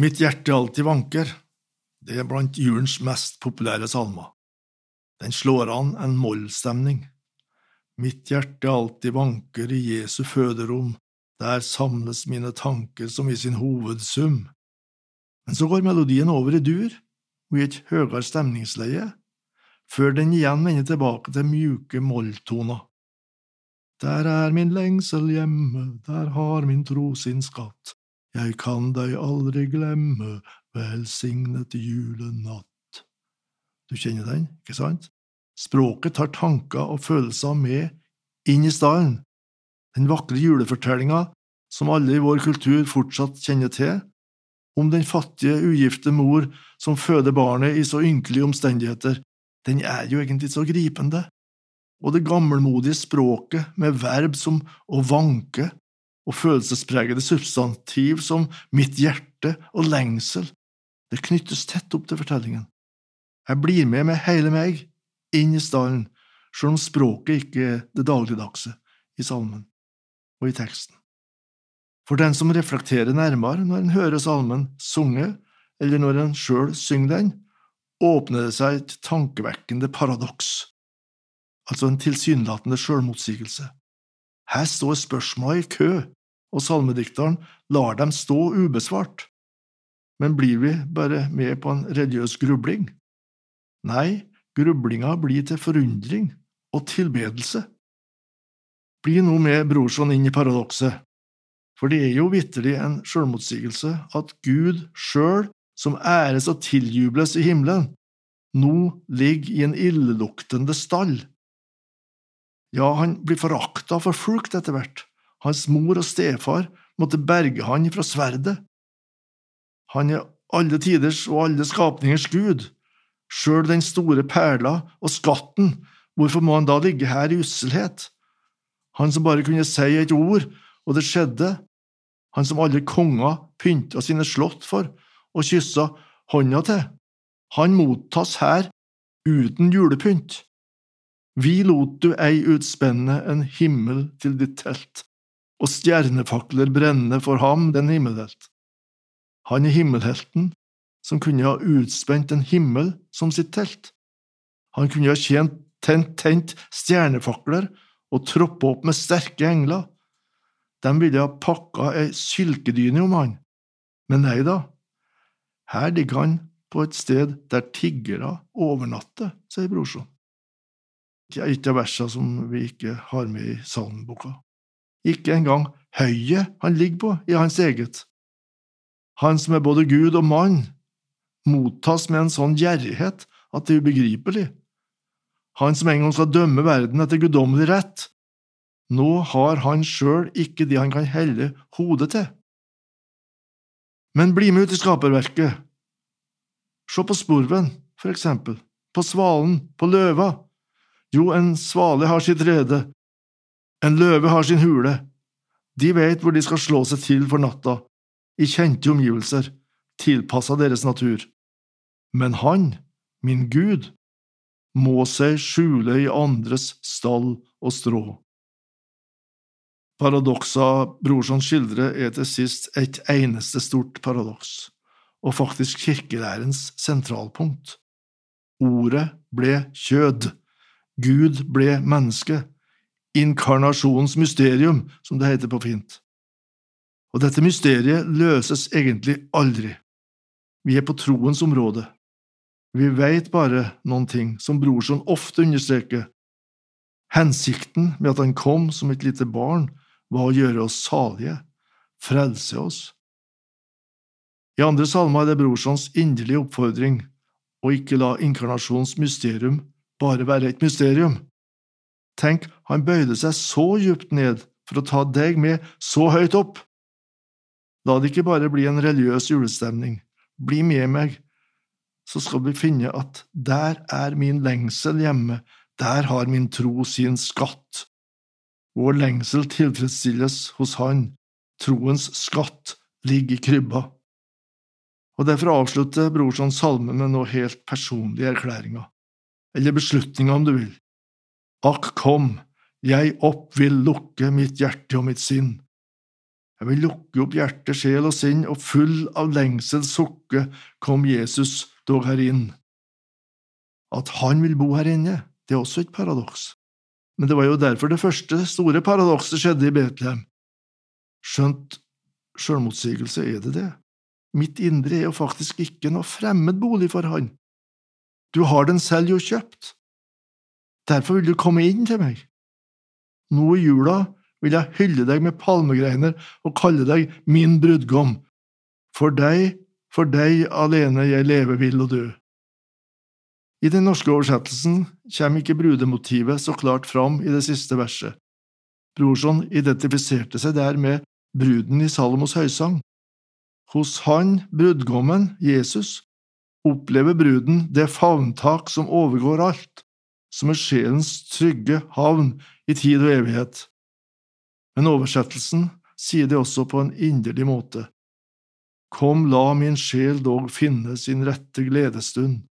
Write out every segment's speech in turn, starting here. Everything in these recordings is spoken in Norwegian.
Mitt hjerte alltid vanker, det er blant julens mest populære salmer. Den slår an en mollstemning. Mitt hjerte alltid vanker i Jesu føderom, der samles mine tanker som i sin hovedsum. Men så går melodien over i dur og i et høyere stemningsleie, før den igjen vender tilbake til mjuke molltoner. Der er min lengsel hjemme, der har min tro sin skatt, jeg kan deg aldri glemme, velsignet julenatt. Du kjenner den, ikke sant? Språket tar tanker og følelser med inn i stallen. Den vakre julefortellinga, som alle i vår kultur fortsatt kjenner til, om den fattige, ugifte mor som føder barnet i så ynkelige omstendigheter, den er jo egentlig så gripende. Og det gammelmodige språket med verb som å vanke og følelsespregede substantiv som mitt hjerte og lengsel, det knyttes tett opp til fortellingen. Jeg blir med med hele meg, inn i stallen, selv om språket ikke er det dagligdagse i salmen og i teksten. For den som reflekterer nærmere når en hører salmen sunget, eller når en sjøl synger den, åpner det seg et tankevekkende paradoks, altså en tilsynelatende sjølmotsigelse. Her står spørsmåla i kø, og salmedikteren lar dem stå ubesvart. Men blir vi bare med på en religiøs grubling? Nei, grublinga blir til forundring og tilbedelse. Bli nå med brorson inn i paradokset, for det er jo vitterlig en sjølmotsigelse at Gud sjøl, som æres og tiljubles i himmelen, nå ligger i en illeluktende stall. Ja, han blir forakta og forfulgt etter hvert. Hans mor og stefar måtte berge han fra sverdet. Han er alle tiders og alle skapningers gud, sjøl den store perla og skatten, hvorfor må han da ligge her i usselhet? Han som bare kunne si et ord, og det skjedde, han som alle konger pynta sine slott for og kyssa hånda til, han mottas her uten julepynt. Vi lot du ei utspenne en himmel til ditt telt, og stjernefakler brenne for ham, den himmelhelt. Han er himmelhelten, som kunne ha utspent en himmel som sitt telt. Han kunne ha tjent tent, tent stjernefakler og troppa opp med sterke engler. De ville ha pakka ei sylkedyne om han, men nei da, her ligger han på et sted der tiggere overnatter, sier brorsan. Det er ikke av versene som vi ikke har med i salmeboka. Ikke engang høyet han ligger på, i hans eget. Han som er både Gud og mann, mottas med en sånn gjerrighet at det er ubegripelig. Han som en gang skal dømme verden etter guddommelig rett. Nå har han sjøl ikke det han kan helle hodet til. Men bli med ut i skaperverket. Se på spurven, for eksempel, på svalen, på løva. Jo, en svale har sitt rede, en løve har sin hule. De vet hvor de skal slå seg til for natta, i kjente omgivelser, tilpassa deres natur. Men han, min Gud, må seg skjule i andres stall og strå. Paradoksa Brorson skildrer, er til sist et eneste stort paradoks, og faktisk kirkelærens sentralpunkt. Ordet ble kjød, Gud ble menneske, inkarnasjonens mysterium, som det heter på fint. Og dette mysteriet løses egentlig aldri. Vi er på troens område. Vi veit bare noen ting, som Brorson ofte understreker. Hensikten med at han kom som et lite barn, var å gjøre oss salige, frelse oss. I andre salmer er det Brorsons inderlige oppfordring å ikke la inkarnasjonens mysterium bare være et mysterium. Tenk, han bøyde seg så djupt ned for å ta deg med så høyt opp. La det ikke bare bli en religiøs julestemning. Bli med meg, så skal vi finne at der er min lengsel hjemme, der har min tro sin skatt. Vår lengsel tilfredsstilles hos Han, troens skatt ligger i krybba. Og Derfor avslutter Brorson salme med noe helt personlige erklæringer, eller beslutninger om du vil. Akk, kom, jeg opp vil lukke mitt hjerte og mitt sinn. Jeg vil lukke opp hjerte, sjel og sinn, og full av lengsel sukke kom Jesus dog her inn. At han vil bo her inne, det er også et paradoks. Men det var jo derfor det første store paradokset skjedde i Betlehem. Skjønt sjølmotsigelse er det det. Mitt indre er jo faktisk ikke noe fremmed bolig for han. Du har den selv jo kjøpt. Derfor vil du komme inn til meg. Nå i jula vil jeg hylle deg med palmegreiner og kalle deg min brudgom. For deg, for deg alene jeg leve vil og dø. I den norske oversettelsen kommer ikke brudemotivet så klart fram i det siste verset. Brorson identifiserte seg der med bruden i Salomos høysang. Hos han, brudgommen, Jesus, opplever bruden det favntak som overgår alt, som er sjelens trygge havn i tid og evighet. Men oversettelsen sier det også på en inderlig måte. Kom, la min sjel dog finne sin rette gledesstund,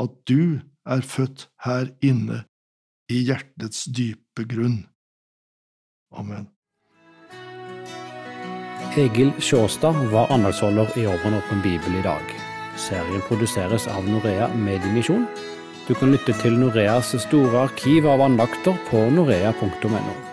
at du er født her inne i hjertets dype grunn. Amen. Egil Sjåstad var andagsholder i Åpen åpen bibel i dag. Serien produseres av Norea Mediemisjon. Du kan lytte til Noreas store arkiv av andakter på norea.no.